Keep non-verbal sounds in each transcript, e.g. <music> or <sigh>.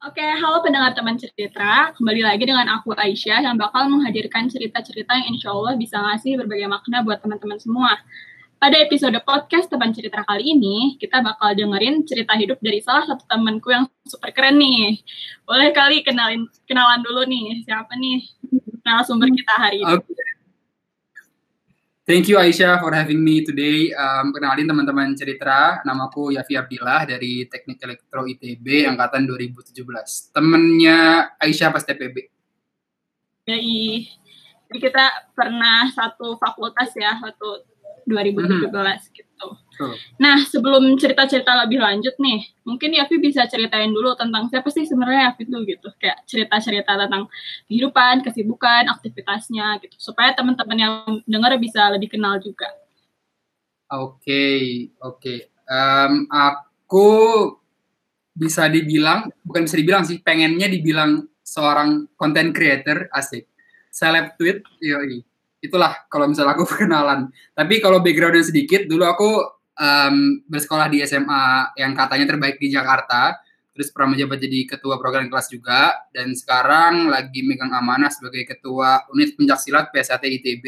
Oke, halo pendengar teman cerita. Kembali lagi dengan aku Aisyah yang bakal menghadirkan cerita-cerita yang insya Allah bisa ngasih berbagai makna buat teman-teman semua. Pada episode podcast teman cerita kali ini, kita bakal dengerin cerita hidup dari salah satu temanku yang super keren nih. Boleh kali kenalin kenalan dulu nih, siapa nih narasumber kita hari ini? Thank you Aisyah for having me today. Um, kenalin teman-teman cerita, namaku Yafi Abdillah dari Teknik Elektro ITB angkatan 2017. Temennya Aisyah pas TPB. Jadi, jadi kita pernah satu fakultas ya, satu 2017 hmm. gitu. Nah, sebelum cerita-cerita lebih lanjut nih, mungkin Yafi bisa ceritain dulu tentang siapa sih sebenarnya Yafi itu gitu. Kayak cerita-cerita tentang kehidupan, kesibukan, aktivitasnya gitu. Supaya teman-teman yang dengar bisa lebih kenal juga. Oke, okay, oke. Okay. Um, aku bisa dibilang, bukan bisa dibilang sih, pengennya dibilang seorang content creator, asik. Seleb tweet, yoi itulah kalau misalnya aku <laughs> perkenalan. Tapi kalau backgroundnya sedikit, dulu aku um, bersekolah di SMA yang katanya terbaik di Jakarta, terus pernah menjabat jadi ketua program kelas juga, dan sekarang lagi megang amanah sebagai ketua unit pencaksilat PSAT ITB,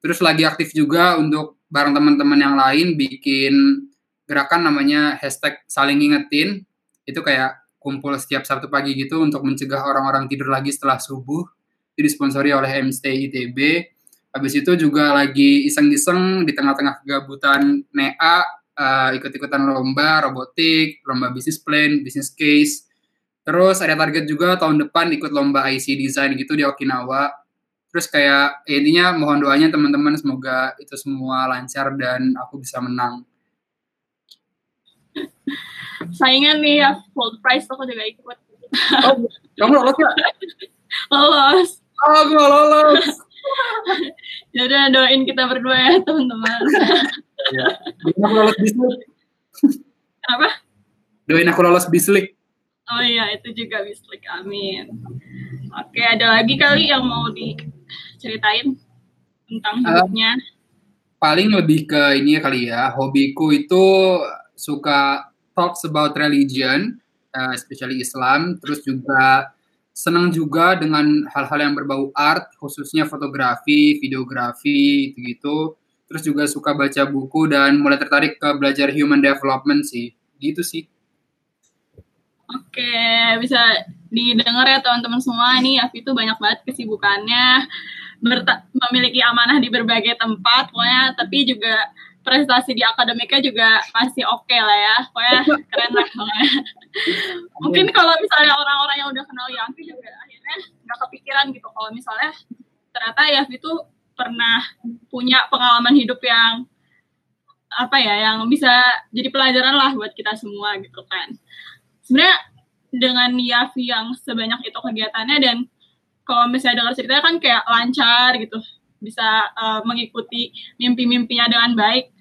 terus lagi aktif juga untuk bareng teman-teman yang lain bikin gerakan namanya hashtag saling ngingetin, itu kayak kumpul setiap Sabtu pagi gitu untuk mencegah orang-orang tidur lagi setelah subuh, itu disponsori oleh MST ITB, Habis itu juga lagi iseng-iseng di tengah-tengah kegabutan NEA uh, ikut-ikutan lomba robotik, lomba bisnis plan, bisnis case. Terus ada target juga tahun depan ikut lomba IC design gitu di Okinawa. Terus kayak ya intinya mohon doanya teman-teman semoga itu semua lancar dan aku bisa menang. Saingan nih ya full price aku juga ikut. Oh, kamu lolos gak? <laughs> lolos. Oh, aku lolos. <laughs> ya udah doain kita berdua ya teman-teman. <laughs> ya. Doain aku lolos bislik. <laughs> Apa? Doain aku lolos bislik. Oh iya itu juga bislik. Amin. Oke ada lagi kali yang mau diceritain tentang eh, hidupnya? Uh, paling lebih ke ini ya kali ya. Hobiku itu suka talks about religion, uh, especially Islam. Terus juga senang juga dengan hal-hal yang berbau art, khususnya fotografi, videografi, gitu-gitu. Terus juga suka baca buku dan mulai tertarik ke belajar human development sih. Gitu sih. Oke, bisa didengar ya teman-teman semua nih, Afi itu banyak banget kesibukannya, memiliki amanah di berbagai tempat, pokoknya tapi juga prestasi di akademiknya juga masih oke okay lah ya pokoknya <laughs> keren lah pokoknya <laughs> mungkin kalau misalnya orang-orang yang udah kenal Yafi juga akhirnya nggak kepikiran gitu kalau misalnya ternyata Yafi itu pernah punya pengalaman hidup yang apa ya yang bisa jadi pelajaran lah buat kita semua gitu kan sebenarnya dengan Yafi yang sebanyak itu kegiatannya dan kalau misalnya dengar ceritanya kan kayak lancar gitu bisa uh, mengikuti mimpi-mimpinya dengan baik.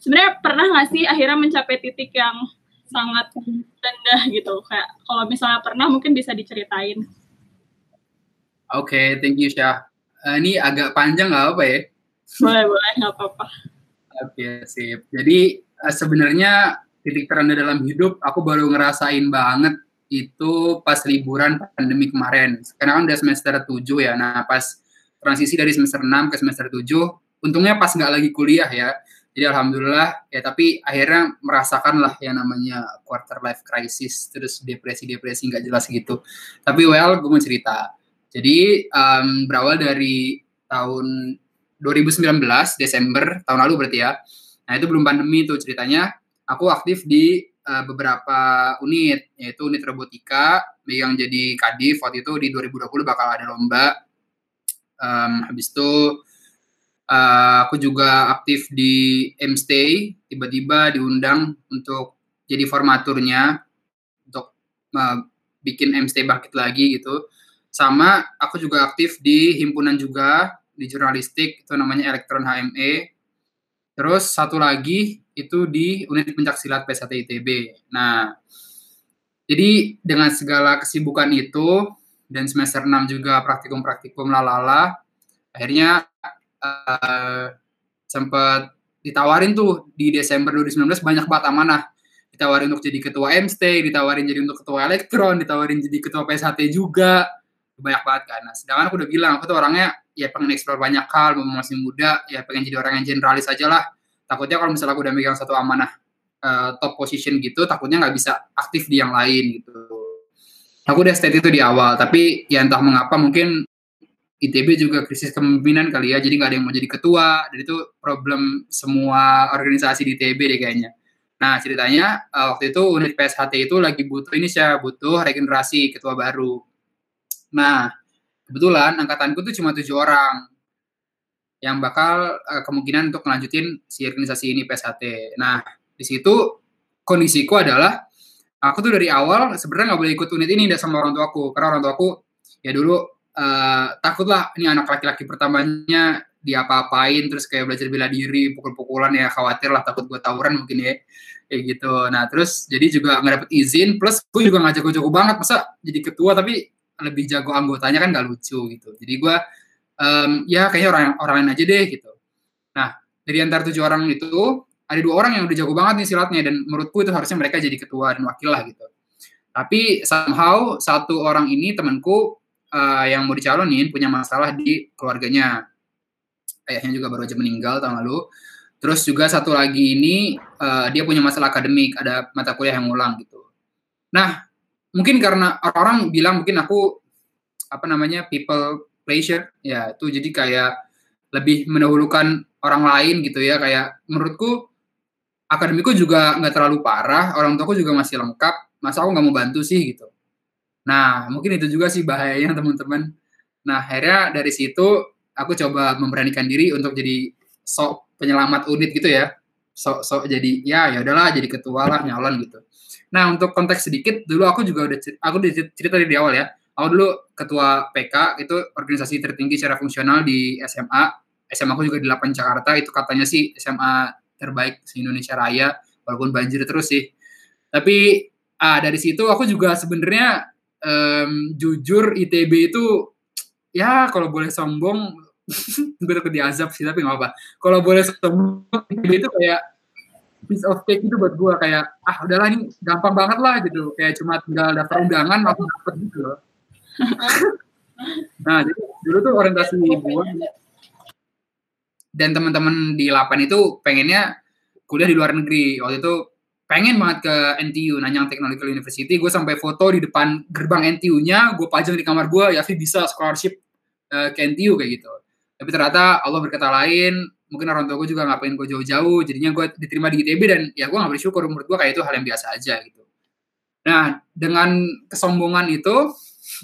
Sebenarnya pernah nggak sih akhirnya mencapai titik yang sangat rendah gitu? Kayak kalau misalnya pernah mungkin bisa diceritain. Oke, okay, thank you Syah. Uh, ini agak panjang nggak apa ya? Boleh, boleh, nggak apa-apa. Oke, okay, sip. Jadi uh, sebenarnya titik terendah dalam hidup aku baru ngerasain banget itu pas liburan pandemi kemarin. Karena kan udah semester 7 ya. Nah, pas transisi dari semester 6 ke semester 7 untungnya pas nggak lagi kuliah ya jadi alhamdulillah. Ya tapi akhirnya merasakan lah yang namanya quarter life crisis terus depresi-depresi nggak jelas gitu. Tapi well gue mau cerita. Jadi um, berawal dari tahun 2019 Desember tahun lalu berarti ya. Nah itu belum pandemi tuh ceritanya. Aku aktif di uh, beberapa unit yaitu unit robotika yang jadi kadif waktu itu di 2020 bakal ada lomba. Um, habis itu uh, aku juga aktif di MStay tiba-tiba diundang untuk jadi formaturnya untuk uh, bikin MStay bangkit lagi gitu. Sama aku juga aktif di himpunan juga di jurnalistik itu namanya Elektron HME terus satu lagi itu di unit pencak silat PSAT ITB nah jadi dengan segala kesibukan itu dan semester 6 juga praktikum-praktikum lalala akhirnya uh, sempat ditawarin tuh di Desember 2019 banyak banget amanah ditawarin untuk jadi ketua MST, ditawarin jadi untuk ketua elektron, ditawarin jadi ketua PSHT juga, banyak banget kan. Nah, sedangkan aku udah bilang, aku tuh orangnya ya pengen eksplor banyak hal, masih muda, ya pengen jadi orang yang generalis aja lah. Takutnya kalau misalnya aku udah megang satu amanah uh, top position gitu, takutnya nggak bisa aktif di yang lain gitu. Aku udah state itu di awal, tapi ya entah mengapa mungkin ITB juga krisis kepemimpinan kali ya, jadi nggak ada yang mau jadi ketua, dan itu problem semua organisasi di ITB deh kayaknya. Nah ceritanya uh, waktu itu unit PSHT itu lagi butuh ini sih, butuh regenerasi ketua baru. Nah kebetulan angkatanku tuh cuma tujuh orang yang bakal uh, kemungkinan untuk melanjutin si organisasi ini PSHT. Nah di situ kondisiku adalah aku tuh dari awal sebenarnya nggak boleh ikut unit ini sama orang tuaku karena orang tuaku ya dulu uh, takut lah ini anak laki-laki pertamanya diapa-apain terus kayak belajar bela diri pukul-pukulan ya khawatir lah takut gue tawuran mungkin ya kayak gitu. Nah terus jadi juga nggak dapet izin plus gue juga ngajak jago-jago banget masa jadi ketua tapi lebih jago anggotanya kan nggak lucu gitu. Jadi gue um, ya kayaknya orang orang lain aja deh gitu. Nah dari antara tujuh orang itu ada dua orang yang udah jago banget nih silatnya dan menurutku itu harusnya mereka jadi ketua dan wakil lah gitu. Tapi somehow satu orang ini temanku uh, yang mau dicalonin punya masalah di keluarganya. Ayahnya juga baru aja meninggal tahun lalu. Terus juga satu lagi ini uh, dia punya masalah akademik, ada mata kuliah yang ngulang gitu. Nah, mungkin karena orang-orang bilang mungkin aku apa namanya people pleasure, ya itu jadi kayak lebih mendahulukan orang lain gitu ya kayak menurutku akademiku juga nggak terlalu parah orang tuaku juga masih lengkap masa aku nggak mau bantu sih gitu Nah, mungkin itu juga sih bahayanya <laughs> teman-teman. Nah, akhirnya dari situ aku coba memberanikan diri untuk jadi sok penyelamat unit gitu ya. Sok sok jadi ya ya udahlah jadi ketua lah nyalon gitu. Nah, untuk konteks sedikit dulu aku juga udah aku udah cerita dari awal ya. Aku dulu ketua PK itu organisasi tertinggi secara fungsional di SMA. SMA aku juga di 8 Jakarta itu katanya sih SMA terbaik di Indonesia Raya walaupun banjir terus sih. Tapi ah, dari situ aku juga sebenarnya um, jujur ITB itu ya kalau boleh sombong <laughs> gue takut diazab sih tapi nggak apa kalau boleh sombong ITB itu kayak piece of cake itu buat gue kayak ah udahlah ini gampang banget lah gitu. Kayak cuma tinggal daftar undangan langsung dapet gitu loh. <laughs> Nah jadi dulu tuh orientasi gue dan teman-teman di 8 itu pengennya kuliah di luar negeri. Waktu itu pengen banget ke NTU Nanyang Technological University. Gue sampai foto di depan gerbang NTU-nya gue pajang di kamar gue ya bisa scholarship uh, ke NTU kayak gitu. Tapi ternyata Allah berkata lain mungkin orang tua gue juga ngapain gue jauh-jauh jadinya gue diterima di ITB dan ya gue gak bersyukur menurut gue kayak itu hal yang biasa aja gitu. Nah dengan kesombongan itu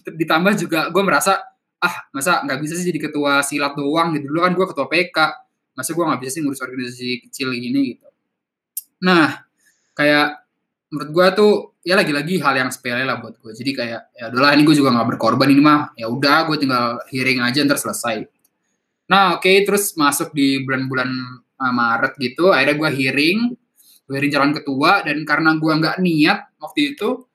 ditambah juga gue merasa ah masa nggak bisa sih jadi ketua silat doang? Gitu. Dulu kan gue ketua PK masa gue nggak bisa sih ngurus organisasi kecil gini gitu. Nah kayak menurut gue tuh ya lagi-lagi hal yang sepele lah buat gue jadi kayak ya udahlah ini gue juga nggak berkorban ini mah. Ya udah gue tinggal hearing aja ntar selesai. Nah oke okay, terus masuk di bulan-bulan uh, Maret gitu akhirnya gue hearing. Gue hearing calon ketua dan karena gue nggak niat waktu itu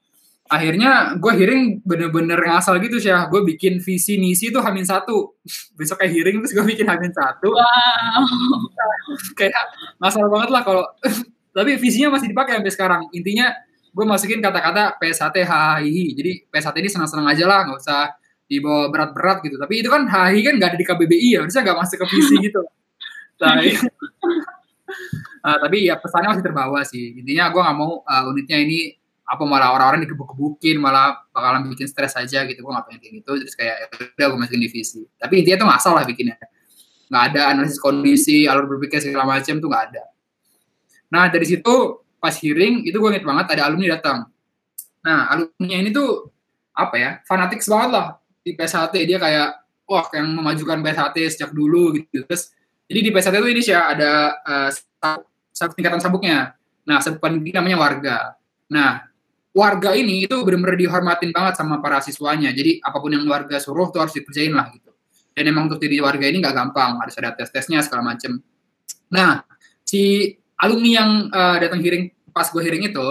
akhirnya gue hearing bener-bener ngasal gitu sih gue bikin visi misi tuh hamin satu. <laughs> Besok kayak hearing terus gue bikin hamin satu. Wow. kayak ngasal banget lah kalau <laughs> tapi visinya masih dipakai sampai sekarang. Intinya gue masukin kata-kata PSHT HHI jadi PSHT ini senang-senang aja lah nggak usah dibawa berat-berat gitu. Tapi itu kan HHI kan nggak ada di KBBI ya harusnya nggak masuk ke visi <laughs> gitu. Tapi uh, <laughs> tapi ya pesannya masih terbawa sih. Intinya gue nggak mau uh, unitnya ini apa malah orang-orang dikebuk-kebukin malah bakalan bikin stres aja gitu. Gue nggak pengen kayak gitu. Terus kayak ya udah gue masukin divisi tapi intinya tuh nggak salah bikinnya. Nggak ada analisis kondisi alur berpikir segala macam tuh nggak ada Nah dari situ pas hearing itu gue inget banget ada alumni datang. Nah alumni ini tuh apa ya fanatik banget lah di PSHT dia kayak wah yang memajukan PSHT sejak dulu gitu. Terus jadi di PSHT itu ini sih ada uh, satu tingkatan sabuknya. Nah sabuk ini namanya warga. Nah warga ini itu benar-benar dihormatin banget sama para siswanya. Jadi apa pun yang warga suruh tuh harus dikerjain lah gitu. Dan emang untuk jadi warga ini nggak gampang, harus ada tes-tesnya segala macem. Nah, si alumni yang uh, datang hearing pas gue hearing itu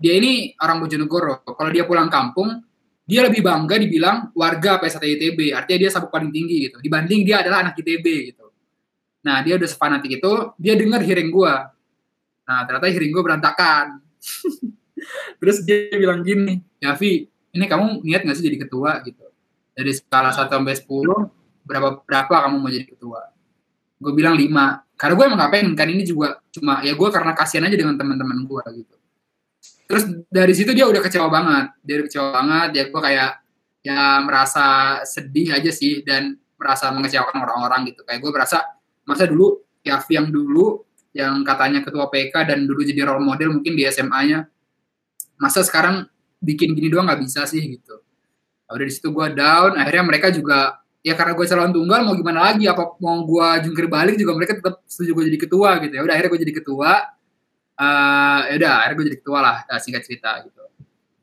dia ini orang Bojonegoro. Kalau dia pulang kampung dia lebih bangga dibilang warga PSAT ITB artinya dia sabuk paling tinggi gitu. Dibanding dia adalah anak ITB gitu. Nah dia udah sefanatik itu dia dengar hearing gue nah ternyata hearing gue berantakan. <laughs> Terus dia bilang gini ya Vi ini kamu niat nggak sih jadi ketua? Gitu. Dari skala 1 sampai 10 berapa berapa kamu mau jadi ketua? Gue bilang 5 karena gue emang pengen kan ini juga cuma ya gue karena kasihan aja dengan teman-teman gue gitu. Terus dari situ dia udah kecewa banget dia udah kecewa banget ya gue kayak ya merasa sedih aja sih dan merasa mengecewakan orang-orang gitu. Kayak gue merasa masa dulu ya yang dulu yang katanya ketua PK dan dulu jadi role model mungkin di SMA-nya masa sekarang bikin gini doang nggak bisa sih gitu. Nah, udah di situ gue down akhirnya mereka juga ya karena gue calon tunggal mau gimana lagi? Apa mau gue jungkir balik juga mereka tetap setuju gue jadi ketua gitu. Ya udah akhirnya gue jadi ketua. Uh, ya udah akhirnya gue jadi ketua lah singkat cerita gitu.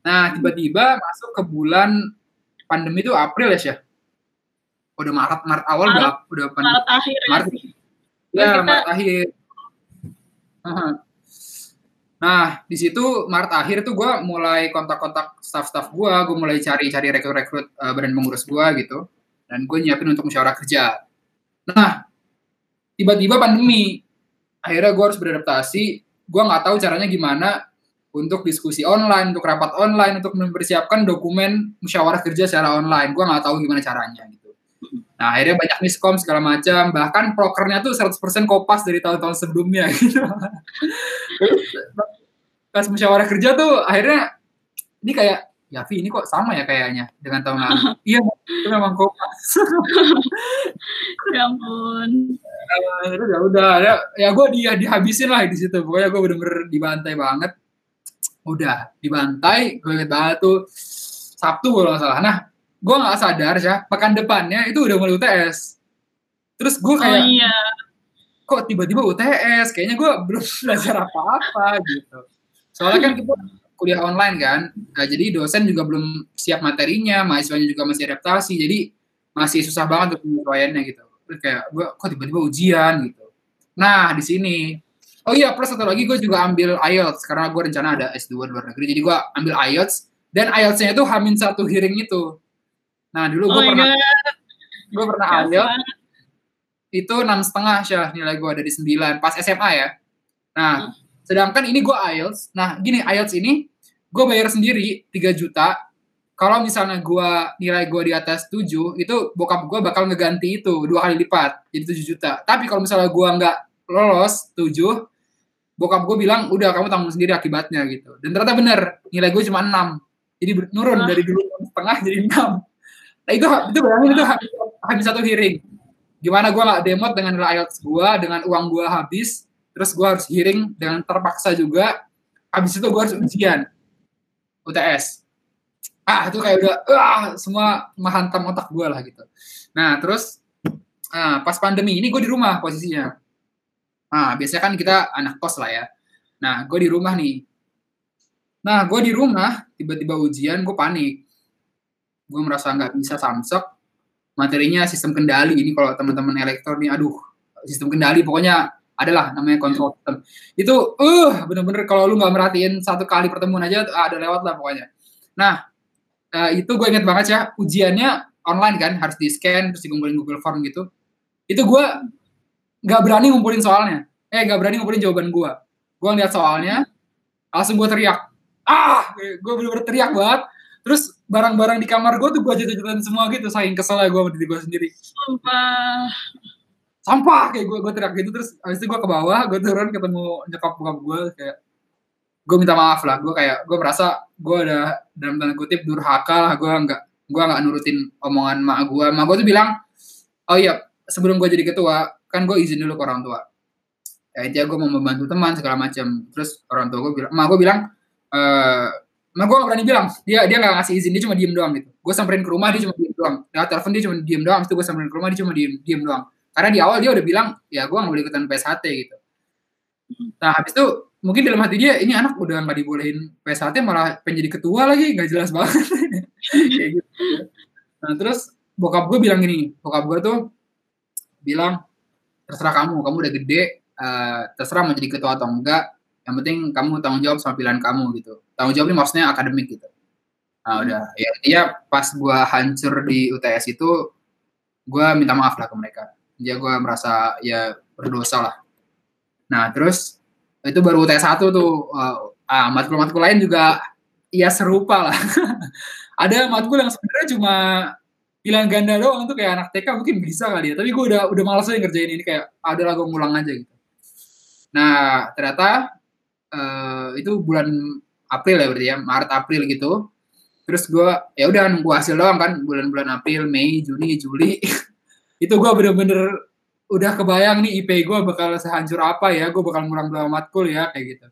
Nah tiba-tiba masuk ke bulan pandemi itu April ya sih udah Maret Maret awal Maret, udah udah pandemi. Maret akhir ya Maret, ya, ya Maret akhir. Nah, di situ Maret akhir tuh gue mulai kontak-kontak staff-staff gue, gue mulai cari-cari rekrut-rekrut uh, badan pengurus gue gitu dan gue nyiapin untuk musyawarah kerja. Nah, tiba-tiba pandemi, akhirnya gue harus beradaptasi. Gue nggak tahu caranya gimana untuk diskusi online, untuk rapat online, untuk mempersiapkan dokumen musyawarah kerja secara online. Gue nggak tahu gimana caranya gitu. Nah, akhirnya banyak miskom segala macam. Bahkan prokernya tuh 100% kopas dari tahun-tahun sebelumnya <laughs> gitu. Pas musyawarah kerja tuh akhirnya ini kayak ya Vi ini kok sama ya kayaknya dengan tahun lalu. <laughs> iya, itu memang kopas. <laughs> ya ampun. Uh, ya udah, ya, ya gue dia dihabisin lah di situ. Pokoknya gue bener-bener dibantai banget. Udah dibantai, gue inget banget tuh Sabtu kalau nggak salah. Nah, gue nggak sadar ya, pekan depannya itu udah mulai UTS. Terus gue kayak, oh, iya. kok tiba-tiba UTS? Kayaknya gue belum <laughs> belajar apa-apa gitu. Soalnya kan kita kuliah online kan. Nah, jadi dosen juga belum siap materinya, mahasiswanya juga masih adaptasi. Jadi masih susah banget untuk penyesuaiannya gitu. Terus kayak gue kok tiba-tiba ujian gitu. Nah, di sini Oh iya, plus satu lagi gue juga ambil IELTS karena gue rencana ada S2 luar negeri. Jadi gue ambil IELTS dan IELTS-nya itu hamin satu hearing itu. Nah, dulu gue oh pernah gue pernah IELTS itu enam setengah sih nilai gue dari sembilan pas SMA ya. Nah, hmm Sedangkan ini gue IELTS. Nah, gini IELTS ini gue bayar sendiri 3 juta. Kalau misalnya gue nilai gue di atas 7, itu bokap gue bakal ngeganti itu dua kali lipat, jadi 7 juta. Tapi kalau misalnya gue nggak lolos 7, bokap gue bilang udah kamu tanggung sendiri akibatnya gitu. Dan ternyata bener, nilai gue cuma 6. Jadi nurun dari dulu setengah jadi 6. Nah itu itu bayangin itu habis, habis satu hearing. Gimana gue nggak demot dengan nilai IELTS gue, dengan uang gue habis, terus gue harus hearing dengan terpaksa juga. Habis itu gue harus ujian. UTS ah itu kayak udah ah semua menghantam otak gue lah gitu. Nah terus ah, pas pandemi ini gue di rumah posisinya. Nah biasanya kan kita anak kos lah ya. Nah gue di rumah nih. Nah gue di rumah tiba-tiba ujian gue panik. Gue merasa nggak bisa samsek. Materinya sistem kendali ini kalau teman-teman elektro nih aduh sistem kendali. Pokoknya adalah namanya control system. Itu uh bener-bener kalau lu nggak merhatiin satu kali pertemuan aja ada lewat lah pokoknya. Nah, uh, itu gue inget banget ya ujiannya online kan harus di scan terus dikumpulin Google Form gitu. Itu gue nggak berani ngumpulin soalnya. Eh nggak berani ngumpulin jawaban gue. Gue ngeliat soalnya langsung gue teriak. Ah, gue bener-bener teriak banget. Terus barang-barang di kamar gue tuh gue jatuh-jatuhin semua gitu, saking kesel ya gue sama diri gue sendiri. Sumpah sampah kayak gue gue teriak gitu terus habis itu gue ke bawah gue turun ketemu nyokap bokap gue kayak gue minta maaf lah. Gue kayak gue merasa gue ada dalam tanda kutip durhaka lah. Gue nggak gue nggak nurutin omongan mak gue mak gue tuh bilang oh iya sebelum gue jadi ketua kan gue izin dulu ke orang tua. Ya intinya gue mau membantu teman segala macam. Terus orang tua gue bilang mak gue bilang eh mak gue gak berani bilang. Dia dia nggak ngasih izin dia cuma diem doang gitu. Gue samperin ke rumah dia cuma diem doang. Nah telepon dia cuma diem doang. Itu gue samperin ke rumah dia cuma diem diem doang karena di awal dia udah bilang, ya gue gak boleh ikutan PSHT gitu. Nah habis itu mungkin dalam hati dia, ini anak udah gak dibolehin PSHT malah pengen jadi ketua lagi, gak jelas banget. <laughs> Kayak gitu. Nah terus bokap gue bilang gini, bokap gue tuh bilang, terserah kamu, kamu udah gede, uh, terserah mau jadi ketua atau enggak, yang penting kamu tanggung jawab sama pilihan kamu gitu. Tanggung jawab ini maksudnya akademik gitu. Nah udah, ya dia pas gue hancur di UTS itu, gue minta maaf lah ke mereka ya gue merasa ya berdosa lah nah terus itu baru UTS satu tuh uh, ah, matkul-matkul lain juga ya serupa lah. <laughs> ada matkul yang sebenarnya cuma pilihan ganda doang tuh kayak anak TK mungkin bisa kali ya. Tapi gue udah udah malas aja ngerjain ini kayak ada lagu ngulang aja gitu. Nah ternyata uh, itu bulan April ya berarti ya Maret April gitu. Terus gue ya udah nunggu hasil doang kan bulan-bulan April, Mei, Juni, Juli. <laughs> itu gue bener-bener udah kebayang nih IP gue bakal sehancur apa ya, gue bakal ngulang berapa matkul ya kayak gitu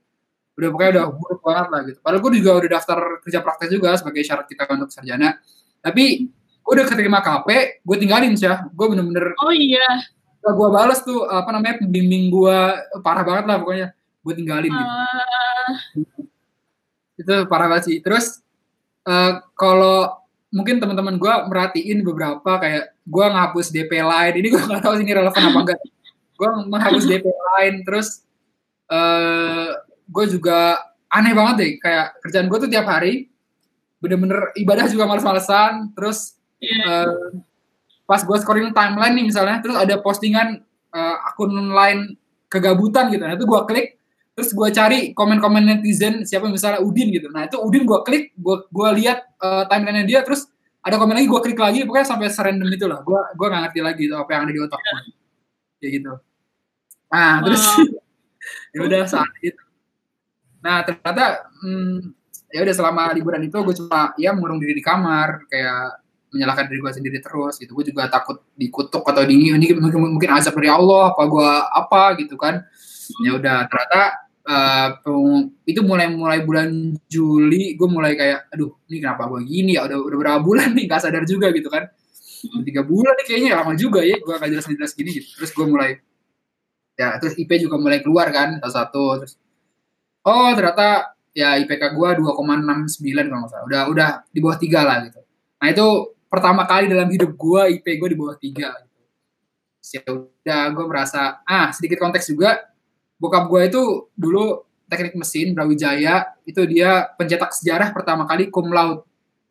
udah pokoknya udah buruk banget lah gitu. Padahal gue juga udah daftar kerja praktek juga sebagai syarat kita untuk sarjana. Tapi gue udah keterima KP, gue tinggalin sih Gue bener-bener. Oh iya. Gue balas tuh apa namanya pembimbing gue parah banget lah pokoknya. Gue tinggalin gitu. Uh... Itu parah banget sih. Terus uh, kalau mungkin teman-teman gue merhatiin beberapa kayak gue ngapus DP lain. Ini gue <laughs> gak tahu ini relevan apa enggak. gue menghapus DP lain terus uh, gue juga aneh banget deh kayak kerjaan gue tuh tiap hari bener-bener ibadah juga males-malesan terus yeah. uh, pas gue scrolling timeline nih misalnya terus ada postingan uh, akun lain kegabutan gitu nah itu gue klik terus gue cari komen-komen netizen siapa misalnya Udin gitu nah itu Udin gue klik gue gue lihat uh, timelinenya dia terus ada komen lagi gue klik lagi pokoknya sampai serandom itu lah. Gue gue gak ngerti lagi tuh apa yang ada di otak gue kayak gitu. Nah terus <laughs> ya udah saat itu. Nah ternyata hmm, ya udah selama liburan itu gue cuma ya mengurung diri di kamar kayak menyalahkan diri gue sendiri terus gitu. Gue juga takut dikutuk atau di ini mungkin, mungkin azab dari Allah apa gue apa gitu kan. Ya udah ternyata uh, itu mulai mulai bulan Juli gue mulai kayak aduh ini kenapa gue gini ya udah udah berapa bulan nih gak sadar juga gitu kan tiga bulan nih kayaknya lama juga ya gue gak jelas jelas gini gitu terus gue mulai ya terus IP juga mulai keluar kan satu satu terus oh ternyata ya IPK gue 2,69 kalau nggak salah. Udah udah di bawah tiga lah gitu. Nah itu pertama kali dalam hidup gue IP gue di bawah tiga. Gitu. Ya udah gue merasa ah sedikit konteks juga bokap gue itu dulu teknik mesin Brawijaya itu dia pencetak sejarah pertama kali cum laude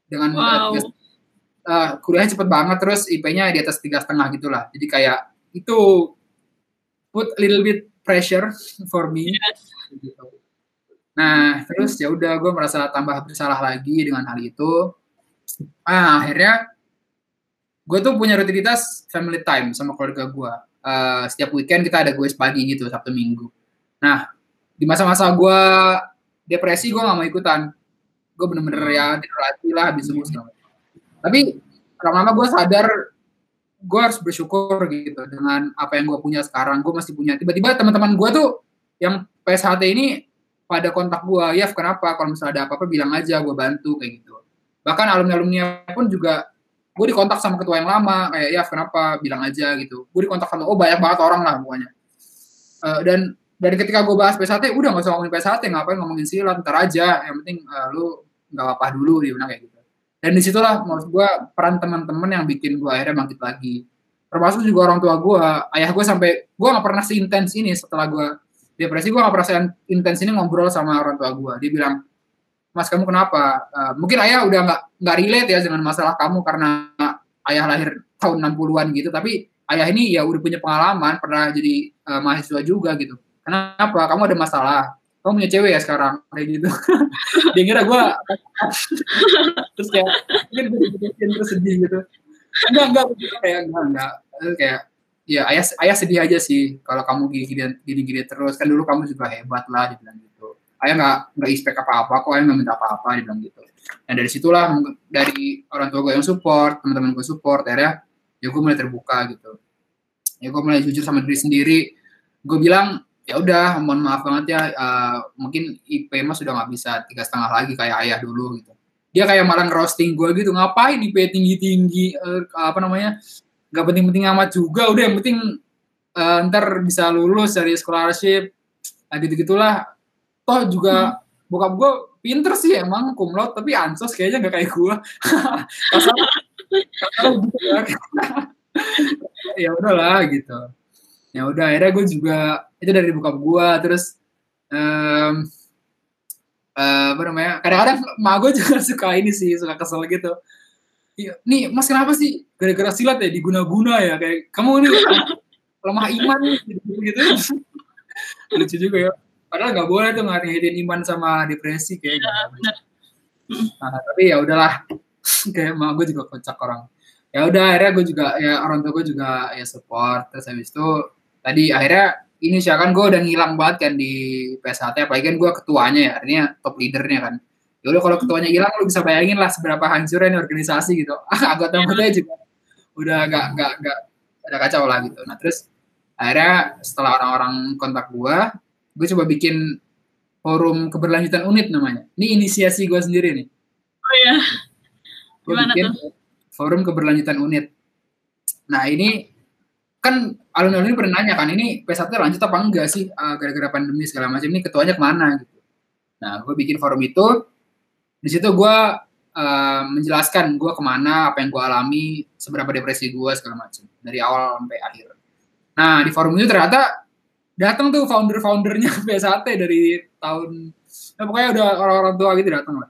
dengan wow. uh, kuliahnya cepet banget terus IP-nya di atas tiga setengah gitulah jadi kayak itu put a little bit pressure for me yes. gitu Nah, terus ya udah gue merasa tambah bersalah lagi dengan hal itu. Ah, akhirnya gue tuh punya rutinitas family time sama keluarga gue. Uh, setiap weekend kita ada gue pagi gitu, Sabtu Minggu. Nah, di masa-masa gue depresi gue gak mau ikutan. Gue bener-bener ya lagi lah, habis subuh Tapi lama-lama gue sadar gue harus bersyukur gitu dengan apa yang gue punya sekarang. Gue masih punya. Tiba-tiba teman-teman gue tuh yang PSHT ini pada kontak gue, ya kenapa kalau misalnya ada apa-apa bilang aja gue bantu kayak gitu. Bahkan alumni-alumni pun juga gue dikontak sama ketua yang lama kayak ya kenapa bilang aja gitu. Gue dikontak sama oh banyak banget orang lah pokoknya. Uh, dan dari ketika gue bahas PSAT, udah gak usah ngomongin PSAT, ngapain ngomongin silat, ntar aja. Yang penting uh, lu nggak apa-apa dulu, dia bilang kayak gitu. Dan di situlah menurut gue peran teman-teman yang bikin gue akhirnya bangkit lagi. Termasuk juga orang tua gue, ayah gue sampai gue nggak pernah seintens ini setelah gue depresi gue gak perasaan intens ini ngobrol sama orang tua gue dia bilang mas kamu kenapa? Uh, mungkin ayah udah nggak nggak relate ya dengan masalah kamu karena ayah lahir tahun 60-an gitu. Tapi ayah ini ya udah punya pengalaman pernah jadi uh, mahasiswa juga gitu. Kenapa? Kamu ada masalah? Kamu punya cewek ya sekarang? Kayak gitu. <laughs> Dia ngira gue <laughs> terus kayak mungkin terus sedih gitu. Enggak enggak kayak enggak enggak. Kayak ya ayah ayah sedih aja sih kalau kamu gini gini gini gini terus. Kan dulu kamu juga hebat lah dibilang ayah nggak nggak expect apa apa kok ayah nggak minta apa apa dibilang gitu. Nah dari situlah dari orang tua gue yang support teman-teman gue support akhirnya ya gue mulai terbuka gitu. Ya gue mulai jujur sama diri sendiri. Gue bilang ya udah mohon maaf banget ya uh, mungkin IP mas sudah nggak bisa tiga setengah lagi kayak ayah dulu gitu. Dia kayak malah roasting gue gitu ngapain IP tinggi tinggi uh, apa namanya nggak penting-penting amat juga udah yang penting uh, ntar bisa lulus dari scholarship. Nah gitu gitulah toh juga hmm. bokap gue pinter sih emang kumlot tapi ansos kayaknya nggak kayak gue kasar gitu ya. ya udahlah gitu ya udah akhirnya gue juga itu dari bokap gue terus um, uh, apa namanya kadang-kadang mak gue juga <laughs> suka ini sih suka kesel gitu Iya, nih Mas kenapa sih gara-gara silat ya diguna-guna ya kayak kamu ini lemah iman gitu gitu. <laughs> Lucu juga ya. Padahal nggak boleh tuh ngariin iman sama depresi kayak ya, nah, tapi ya udahlah. <laughs> Kayak mau gue juga kocak orang. Ya udah akhirnya gue juga ya orang tua gue juga ya support. Terus habis itu tadi akhirnya ini sih kan gue udah ngilang banget kan di PSHT apalagi kan gue ketuanya ya artinya top leadernya kan. Ya udah kalau ketuanya hilang lu bisa bayangin lah seberapa hancurnya organisasi gitu. Ah <laughs> anggota anggotanya juga udah agak agak agak ada kacau lah gitu. Nah terus akhirnya setelah orang-orang kontak gue gue coba bikin forum keberlanjutan unit namanya. Ini inisiasi gue sendiri nih. Oh ya gue bikin tuh? forum keberlanjutan unit. Nah ini kan alun-alun ini pernah nanya kan ini P1 lanjut apa enggak sih uh, gara-gara pandemi segala macam ini ketuanya ke mana gitu. Nah gue bikin forum itu. Di situ gue uh, menjelaskan gue ke mana apa yang gue alami seberapa depresi gue segala macam dari awal sampai akhir. Nah di forum itu ternyata datang tuh founder-foundernya <laughs> PS1 dari tahun nah pokoknya udah orang-orang tua gitu datang lah.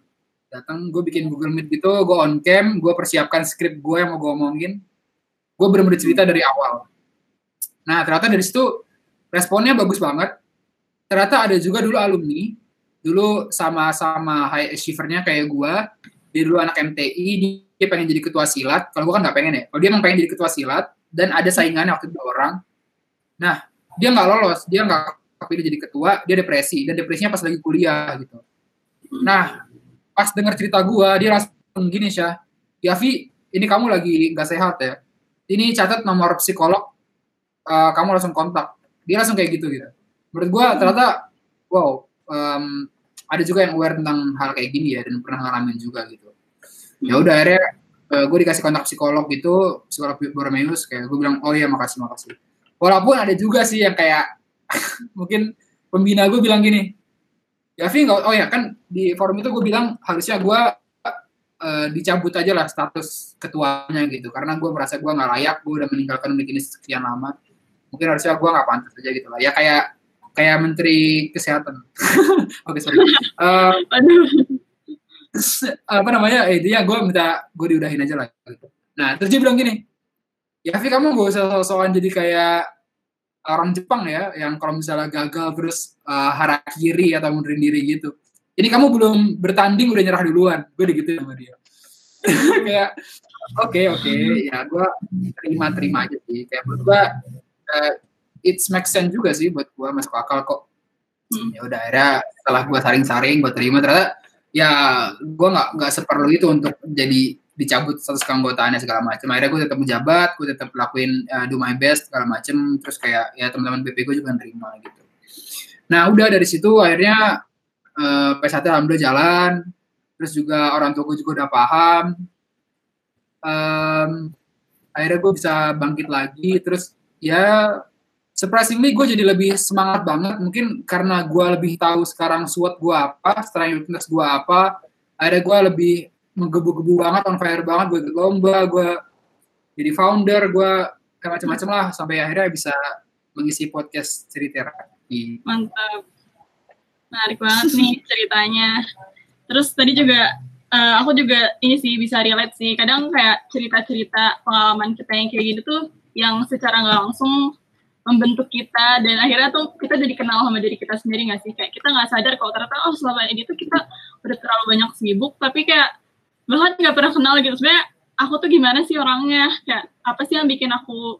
Datang gue bikin Google Meet gitu gue on cam gue persiapkan skrip gue yang mau gue omongin. Gue bener-bener cerita dari awal. Nah ternyata dari situ responnya bagus banget. Ternyata ada juga dulu alumni dulu sama-sama high achiever-nya kayak gue dia dulu anak MTI dia pengen jadi ketua silat. Kalau gue kan nggak pengen ya kalau dia emang pengen jadi ketua silat dan ada saingannya waktu itu orang. Nah dia nggak lolos dia nggak kepilih jadi ketua dia depresi dan depresinya pas lagi kuliah gitu. Nah pas dengar cerita gue dia langsung gini sih ya Vi ini kamu lagi nggak sehat ya? Ini catat nomor psikolog uh, kamu langsung kontak. Dia langsung kayak gitu gitu. Menurut gue ternyata wow um, ada juga yang aware tentang hal kayak gini ya dan pernah ngalamin juga gitu. Ya udah akhirnya uh, eh, gue dikasih kontak psikolog gitu psikolog Borromeus kayak gue bilang oh iya makasih makasih walaupun ada juga sih yang kayak <laughs> mungkin pembina gue bilang gini ya Vi oh ya kan di forum itu gue bilang harusnya gue uh, dicabut aja lah status ketuanya gitu karena gue merasa gue nggak layak gue udah meninggalkan unik ini sekian lama mungkin harusnya gue nggak pantas aja gitu lah ya kayak kayak menteri kesehatan. <laughs> Oke okay, sorry. Uh, <laughs> apa namanya? Eh dia gue minta gue diudahin aja lah. Gitu. Nah terus dia bilang gini, ya Fi kamu gak usah sosokan jadi kayak orang Jepang ya, yang kalau misalnya gagal terus uh, harakiri atau mundurin diri gitu. Ini kamu belum bertanding udah nyerah duluan. Gue gitu sama dia. <laughs> kayak oke okay, oke okay. ya gue terima terima aja sih. Kayak menurut gue uh, it makes sense juga sih buat gue masuk akal kok hmm. ya udah akhirnya setelah gue saring-saring gue terima ternyata ya gue nggak nggak seperlu itu untuk jadi dicabut status keanggotaannya segala macam akhirnya gue tetap menjabat gue tetap lakuin uh, do my best segala macam terus kayak ya teman-teman BP gue juga nerima gitu. Nah udah dari situ akhirnya uh, P1 alhamdulillah jalan. Terus juga orang tua gue juga udah paham. Um, akhirnya gue bisa bangkit lagi. Terus ya surprisingly gue jadi lebih semangat banget. Mungkin karena gue lebih tahu sekarang SWOT gue apa strength gue apa akhirnya gue lebih menggebu-gebu banget on fire banget. Gue lomba gue jadi founder gue kayak macam-macam lah. Sampai akhirnya bisa mengisi podcast cerita terapi. Mantap. Menarik banget nih <laughs> ceritanya. Terus tadi juga uh, aku juga ini sih bisa relate sih. Kadang kayak cerita-cerita pengalaman kita yang kayak gitu tuh yang secara nggak langsung membentuk kita. Dan akhirnya tuh kita jadi kenal sama diri kita sendiri gak sih? Kayak kita nggak sadar kalau ternyata oh selama ini tuh kita udah terlalu banyak sibuk. Tapi kayak bahkan nggak pernah kenal gitu. Sebenarnya aku tuh gimana sih orangnya? Kayak apa sih yang bikin aku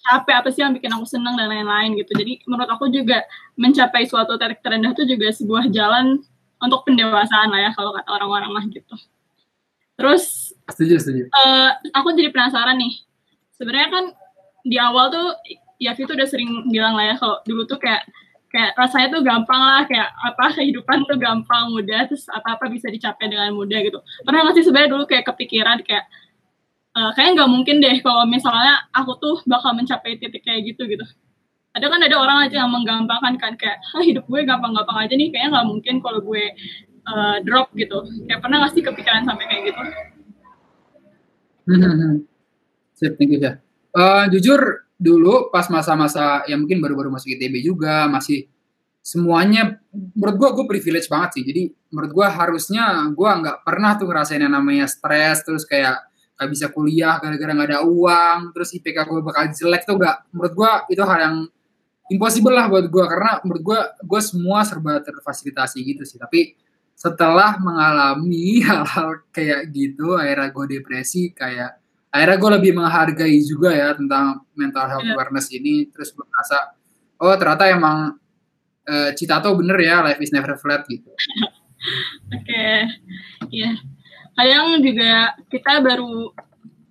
capek? Apa sih yang bikin aku senang dan lain-lain gitu. Jadi menurut aku juga mencapai suatu titik terendah itu juga sebuah jalan untuk pendewasaan lah ya kalau kata orang-orang lah gitu. Terus setuju setuju. uh, aku jadi penasaran nih. Sebenarnya kan di awal tuh ya itu udah sering bilang lah ya kalau dulu tuh kayak kayak rasanya tuh gampang lah kayak apa kehidupan tuh gampang mudah terus apa apa bisa dicapai dengan mudah gitu pernah nggak sih sebenarnya dulu kayak kepikiran kayak uh, kayaknya nggak mungkin deh kalau misalnya aku tuh bakal mencapai titik kayak gitu gitu ada kan ada orang aja yang menggampangkan kan kayak ah, hidup gue gampang-gampang aja nih kayaknya nggak mungkin kalau gue uh, drop gitu kayak pernah nggak sih kepikiran sampai kayak gitu hmm, hmm, hmm. Sip, thank you ya. Uh, jujur dulu pas masa-masa yang mungkin baru-baru masuk ITB juga masih semuanya menurut gue gue privilege banget sih. Jadi menurut gue harusnya gue nggak pernah tuh ngerasain yang namanya stres terus kayak gak bisa kuliah gara-gara nggak ada uang terus IPK gue bakal jelek tuh gak menurut gue itu hal yang impossible lah buat gue karena menurut gue gue semua serba terfasilitasi gitu sih. Tapi setelah mengalami <laughs> hal-hal kayak gitu akhirnya gue depresi kayak akhirnya gue lebih menghargai juga ya tentang mental health yeah. awareness ini terus gue merasa oh ternyata emang uh, cita tuh bener ya life is never flat gitu <laughs> oke okay. ya yeah. kadang juga kita baru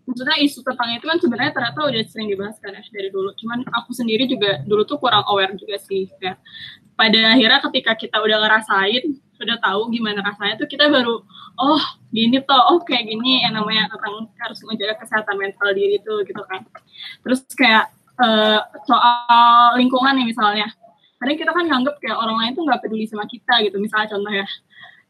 maksudnya isu tentang itu kan sebenarnya ternyata udah sering dibahas kan ya dari dulu cuman aku sendiri juga dulu tuh kurang aware juga sih ya pada akhirnya ketika kita udah ngerasain udah tahu gimana rasanya tuh kita baru oh gini toh oh kayak gini. Yang namanya tentang harus menjaga kesehatan mental diri tuh gitu kan. Terus kayak uh, soal lingkungan nih misalnya. Kadang kita kan nganggep kayak orang lain tuh nggak peduli sama kita gitu misalnya contoh ya.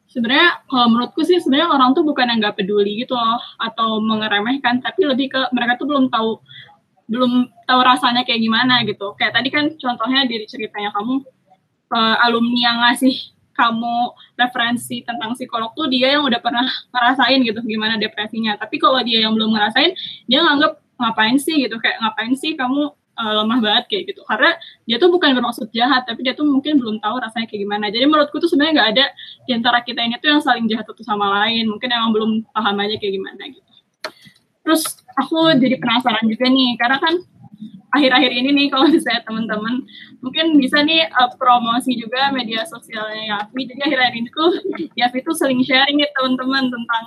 Sebenarnya kalau menurutku sih sebenarnya orang tuh bukan yang nggak peduli gitu loh atau mengeremehkan tapi lebih ke mereka tuh belum tahu belum tahu rasanya kayak gimana gitu. Kayak tadi kan contohnya dari ceritanya kamu uh, alumni yang ngasih kamu referensi tentang psikolog tuh dia yang udah pernah ngerasain gitu gimana depresinya. Tapi kalau dia yang belum ngerasain dia nganggep ngapain sih? gitu. Kayak ngapain sih kamu uh, lemah banget? kayak gitu. Karena dia tuh bukan bermaksud jahat tapi dia tuh mungkin belum tahu rasanya kayak gimana. Jadi menurutku tuh sebenarnya nggak ada di antara kita ini tuh yang saling jahat satu sama lain. Mungkin emang belum paham aja kayak gimana gitu. Terus aku jadi penasaran juga nih karena kan akhir-akhir ini nih kalau misalnya teman-teman. Mungkin bisa nih uh, promosi juga media sosialnya Yafi jadi akhir-akhir ini tuh Yafi tuh sering sharing nih teman-teman tentang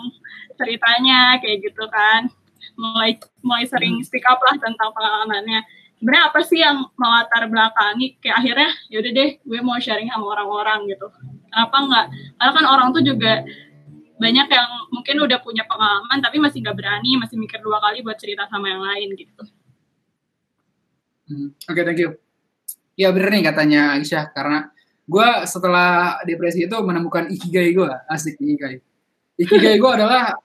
ceritanya kayak gitu kan. Mulai mulai sering speak up lah tentang pengalamannya. Sebenarnya apa sih yang melatar belakangi kayak akhirnya yaudah deh gue mau sharing sama orang-orang gitu. Kenapa enggak karena kan orang tuh juga banyak yang mungkin udah punya pengalaman tapi masih nggak berani masih mikir dua kali buat cerita sama yang lain gitu hmm, oke okay, thank you. Ya bener nih katanya Aisyah karena gue setelah depresi itu menemukan ikigai gue asik ikigai. Ikigai gue adalah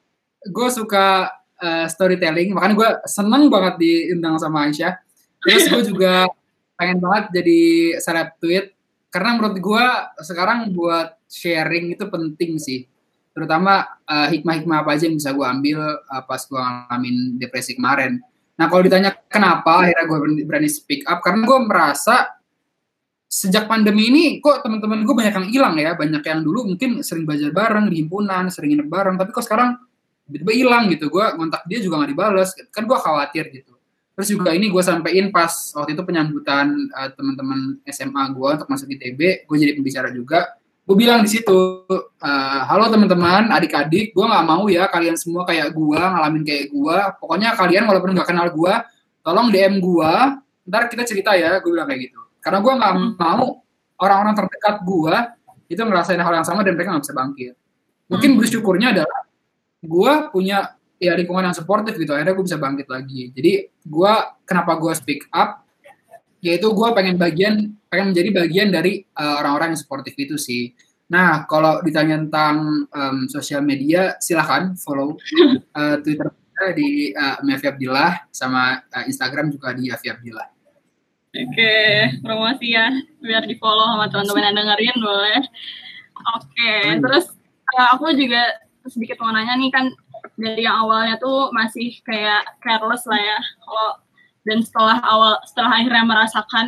gue suka uh, storytelling. Makanya gue seneng banget diundang sama Aisyah. Terus gue juga pengen banget jadi seleb tweet. Karena menurut gue sekarang buat sharing itu penting sih. Terutama uh, hikmah-hikmah apa aja yang bisa gue ambil uh, pas gue ngalamin depresi kemarin. Nah kalau ditanya kenapa akhirnya gue berani, berani speak up karena gue merasa sejak pandemi ini kok teman-teman gue banyak yang hilang ya. Banyak yang dulu mungkin sering belajar bareng di himpunan sering nginep bareng tapi kok sekarang tiba-tiba hilang gitu. Gue ngontak dia juga nggak dibales kan gue khawatir gitu. Terus juga ini gue sampein pas waktu itu penyambutan uh, teman-teman SMA gue untuk masuk ITB, gue jadi pembicara juga. Gue bilang di situ, uh, halo teman-teman, adik-adik, gue nggak mau ya kalian semua kayak gue, ngalamin kayak gue. Pokoknya kalian walaupun nggak kenal gue, tolong DM gue, ntar kita cerita ya, gue bilang kayak gitu. Karena gue nggak hmm. mau orang-orang terdekat gue itu ngerasain hal yang sama dan mereka nggak bisa bangkit. Mungkin hmm. bersyukurnya adalah gue punya ya lingkungan yang supportive gitu akhirnya gue bisa bangkit lagi jadi gue kenapa gue speak up yaitu gue pengen bagian pengen menjadi bagian dari uh, orang-orang yang supportive itu sih. Nah kalau ditanya tentang um, sosial media silahkan follow uh, <laughs> twitter di uh, Mevi Abdillah sama uh, Instagram juga di Afi Abdillah Oke, okay, promosi ya, biar di follow sama teman-teman yang dengerin boleh. Oke, okay, terus uh, aku juga sedikit mau nanya nih kan dari yang awalnya tuh masih kayak careless lah ya kalau dan setelah awal setelah akhirnya merasakan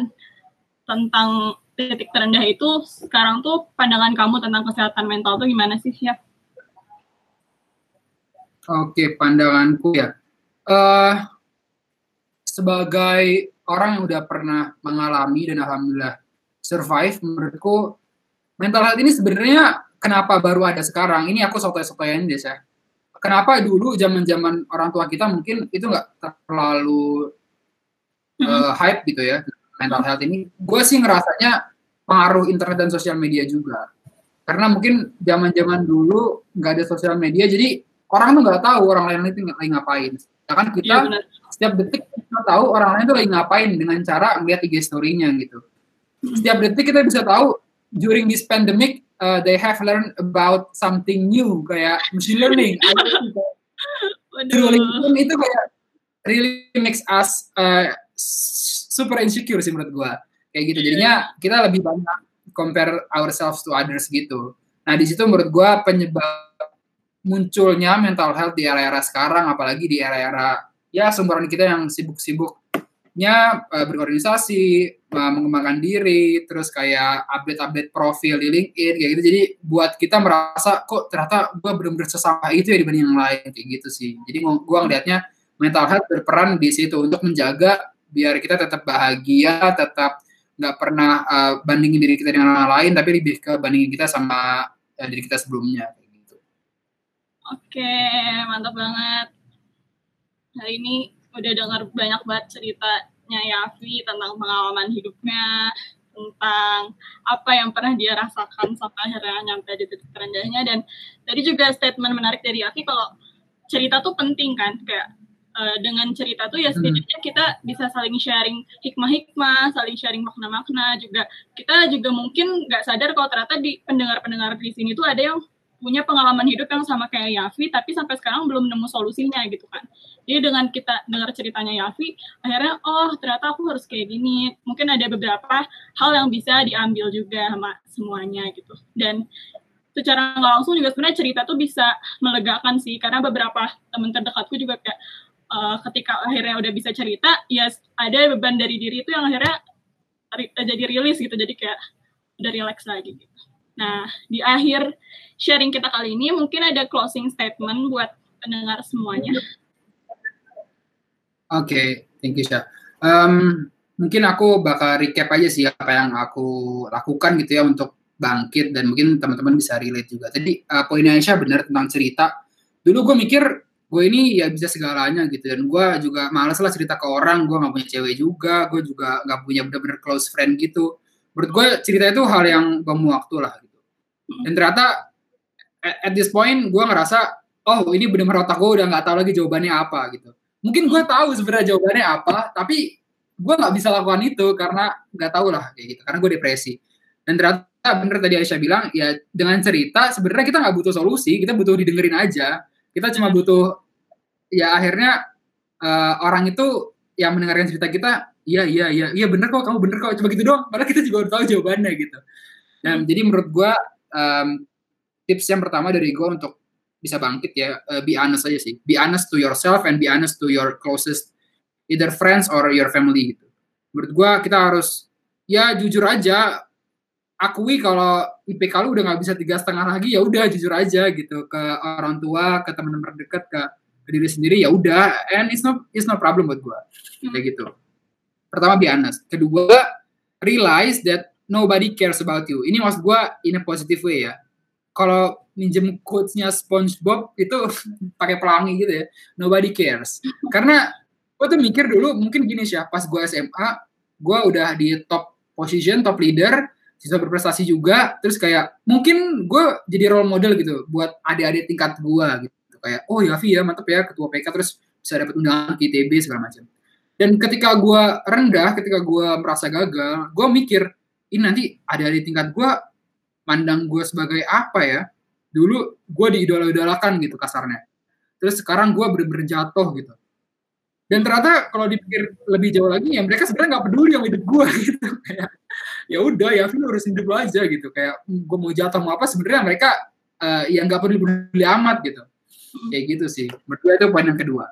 tentang titik terendah itu sekarang tuh pandangan kamu tentang kesehatan mental tuh gimana sih ya? Oke pandanganku ya. Uh, sebagai orang yang udah pernah mengalami dan alhamdulillah survive menurutku mental health ini sebenarnya kenapa baru ada sekarang? Ini aku sotoy-sotoyan deh saya kenapa dulu zaman-zaman orang tua kita mungkin itu nggak terlalu uh, hype gitu ya mental health ini. Gue sih ngerasanya pengaruh internet dan sosial media juga. Karena mungkin zaman-zaman dulu nggak ada sosial media, jadi orang tuh nggak tahu orang lain itu lagi ngapain. Ya kan kita ya, setiap detik kita tahu orang lain itu lagi ngapain dengan cara ngeliat IG story-nya gitu. Setiap detik kita bisa tahu during this pandemic uh, they have learned about something new kayak machine learning. <laughs> True itu kayak really makes us uh, super insecure sih menurut gua. Kayak gitu. Jadinya kita lebih banyak compare ourselves to others gitu. Nah, di situ menurut gua penyebab munculnya mental health di era-era sekarang apalagi di era-era ya seumuran kita yang sibuk-sibuknya uh, berorganisasi, uh, mengembangkan diri, terus kayak update-update profil di LinkedIn kayak gitu. Jadi buat kita merasa kok ternyata gue benar-benar sesama itu ya dibanding yang lain kayak gitu sih. Jadi gue ngelihatnya mental health berperan di situ untuk menjaga biar kita tetap bahagia, tetap nggak pernah uh, bandingin diri kita dengan orang lain, tapi lebih ke bandingin kita sama uh, diri kita sebelumnya. Gitu. Oke, mantap banget. Hari ini udah dengar banyak banget ceritanya Yafi tentang pengalaman hidupnya, tentang apa yang pernah dia rasakan sampai akhirnya nyampe di titik terendahnya dan tadi juga statement menarik dari Yafi kalau cerita tuh penting kan kayak uh, dengan cerita tuh ya hmm. setidaknya kita bisa saling sharing hikmah-hikmah, saling sharing makna-makna juga. Kita juga mungkin nggak sadar kalau ternyata di pendengar-pendengar di sini tuh ada yang punya pengalaman hidup yang sama kayak Yafi tapi sampai sekarang belum nemu solusinya gitu kan. Jadi dengan kita dengar ceritanya Yafi akhirnya oh ternyata aku harus kayak gini. Mungkin ada beberapa hal yang bisa diambil juga sama semuanya gitu. Dan secara nggak langsung juga sebenarnya cerita tuh bisa melegakan sih karena beberapa teman terdekatku juga kayak uh, ketika akhirnya udah bisa cerita ya ada beban dari diri itu yang akhirnya jadi rilis gitu jadi kayak udah relax lagi gitu nah di akhir sharing kita kali ini mungkin ada closing statement buat pendengar semuanya. Oke, okay, thank you Syah. Um, mungkin aku bakal recap aja sih apa yang aku lakukan gitu ya untuk bangkit dan mungkin teman-teman bisa relate juga. Jadi uh, poinnya Aisyah benar tentang cerita. Dulu gue mikir gue ini ya bisa segalanya gitu dan gue juga males lah cerita ke orang. Gue nggak punya cewek juga, gue juga nggak punya bener-bener close friend gitu. Menurut gue cerita itu hal yang bemu waktu lah gitu. Dan ternyata at this point gue ngerasa oh ini benar-benar otak gue udah nggak tahu lagi jawabannya apa gitu mungkin gue tahu sebenarnya jawabannya apa tapi gue nggak bisa lakukan itu karena nggak tahu lah kayak gitu karena gue depresi dan ternyata bener tadi Aisyah bilang ya dengan cerita sebenarnya kita nggak butuh solusi kita butuh didengerin aja kita cuma butuh ya akhirnya uh, orang itu yang mendengarkan cerita kita iya iya iya iya bener kok kamu bener kok coba gitu dong padahal kita juga udah tahu jawabannya gitu. Dan jadi menurut gue um, tips yang pertama dari gue untuk bisa bangkit ya uh, be honest aja sih. Be honest to yourself and be honest to your closest either friends or your family gitu. Menurut gue kita harus ya jujur aja akui kalau IPK lu udah nggak bisa tiga setengah lagi ya udah jujur aja gitu. Ke orang tua ke teman-teman dekat ke, ke diri sendiri ya udah. And it's no it's no problem buat gue hmm. kayak gitu. Pertama be honest. Kedua realize that nobody cares about you. Ini maksud gue in a positive way ya. Kalau minjem quotes-nya SpongeBob itu <laughs> pakai pelangi gitu ya. Nobody cares. Karena gue tuh mikir dulu mungkin gini sih, pas gue SMA, gue udah di top position, top leader, sisa berprestasi juga, terus kayak mungkin gue jadi role model gitu buat adik-adik tingkat gue gitu. Kayak, oh ya ya mantep ya ketua PK terus bisa dapat undangan ke ITB segala macam. Dan ketika gue rendah, ketika gue merasa gagal, gue mikir, ini nanti adik-adik tingkat gue pandang gue sebagai apa ya dulu gue diidola-idolakan gitu kasarnya terus sekarang gue bener-bener jatuh gitu dan ternyata kalau dipikir lebih jauh lagi ya mereka sebenarnya nggak peduli yang hidup gue <laughs> gitu kayak ya udah ya Vin harus hidup aja gitu. Kayak gue mau jatuh mau apa? Sebenarnya mereka uh, ya nggak peduli peduli amat gitu. Kayak gitu sih. Berdua itu poin yang kedua.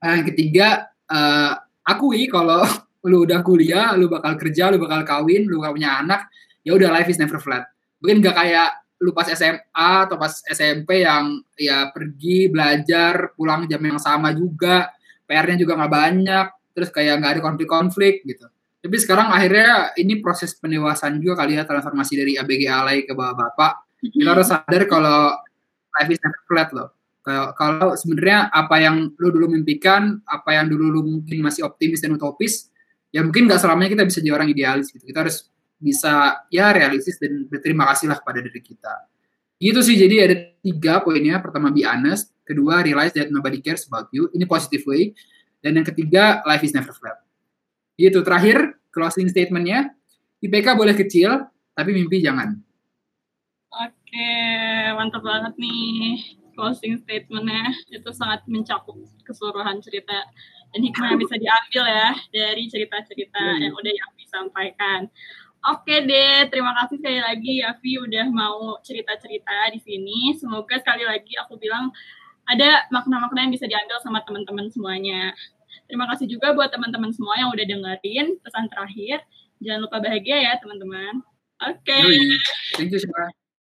Yang ketiga uh, akui kalau <laughs> lu udah kuliah lu bakal kerja lu bakal kawin lu gak punya anak ya udah life is never flat. Mungkin gak kayak lu pas SMA atau pas SMP yang ya pergi belajar pulang jam yang sama juga PR-nya juga nggak banyak terus kayak nggak ada konflik-konflik gitu tapi sekarang akhirnya ini proses pendewasaan juga kali ya transformasi dari ABG alay ke bapak bapak kita harus sadar kalau life is never flat loh kalau kalau sebenarnya apa yang lu dulu mimpikan apa yang dulu lu mungkin masih optimis dan utopis ya mungkin nggak selamanya kita bisa jadi orang idealis gitu kita harus bisa ya realistis dan berterima kasih lah pada diri kita. Gitu sih, jadi ada tiga poinnya. Pertama, be honest. Kedua, realize that nobody cares about you. Ini positive way. Dan yang ketiga, life is never flat. Gitu, terakhir, closing statementnya, IPK boleh kecil, tapi mimpi jangan. Oke, mantap banget nih closing statementnya. Itu sangat mencakup keseluruhan cerita dan hikmah yang bisa diambil ya dari cerita-cerita hmm. yang udah yang disampaikan. Oke deh, terima kasih sekali lagi Yafi udah mau cerita-cerita di sini. Semoga sekali lagi aku bilang ada makna-makna yang bisa diambil sama teman-teman semuanya. Terima kasih juga buat teman-teman semua yang udah dengerin pesan terakhir. Jangan lupa bahagia ya teman-teman. Oke. Okay. Thank you semua.